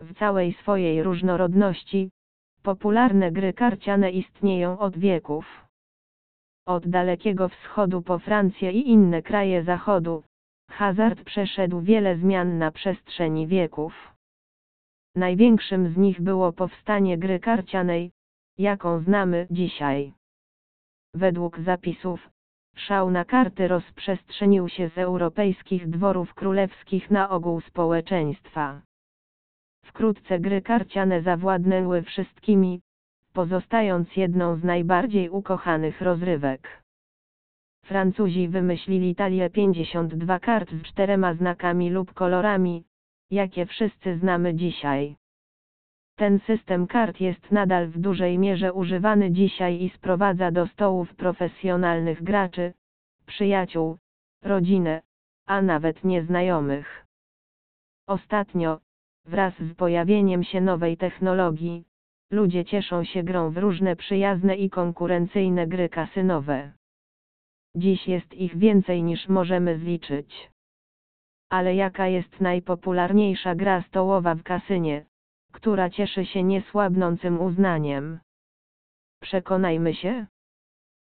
w całej swojej różnorodności, popularne gry karciane istnieją od wieków. Od Dalekiego Wschodu po Francję i inne kraje Zachodu, hazard przeszedł wiele zmian na przestrzeni wieków. Największym z nich było powstanie gry karcianej, jaką znamy dzisiaj. Według zapisów, szał na karty rozprzestrzenił się z europejskich dworów królewskich na ogół społeczeństwa. Wkrótce gry karciane zawładnęły wszystkimi, pozostając jedną z najbardziej ukochanych rozrywek. Francuzi wymyślili talię 52 kart z czterema znakami lub kolorami, jakie wszyscy znamy dzisiaj. Ten system kart jest nadal w dużej mierze używany dzisiaj i sprowadza do stołów profesjonalnych graczy, przyjaciół, rodzinę, a nawet nieznajomych. Ostatnio, wraz z pojawieniem się nowej technologii, ludzie cieszą się grą w różne przyjazne i konkurencyjne gry kasynowe. Dziś jest ich więcej niż możemy zliczyć. Ale jaka jest najpopularniejsza gra stołowa w kasynie, która cieszy się niesłabnącym uznaniem? Przekonajmy się.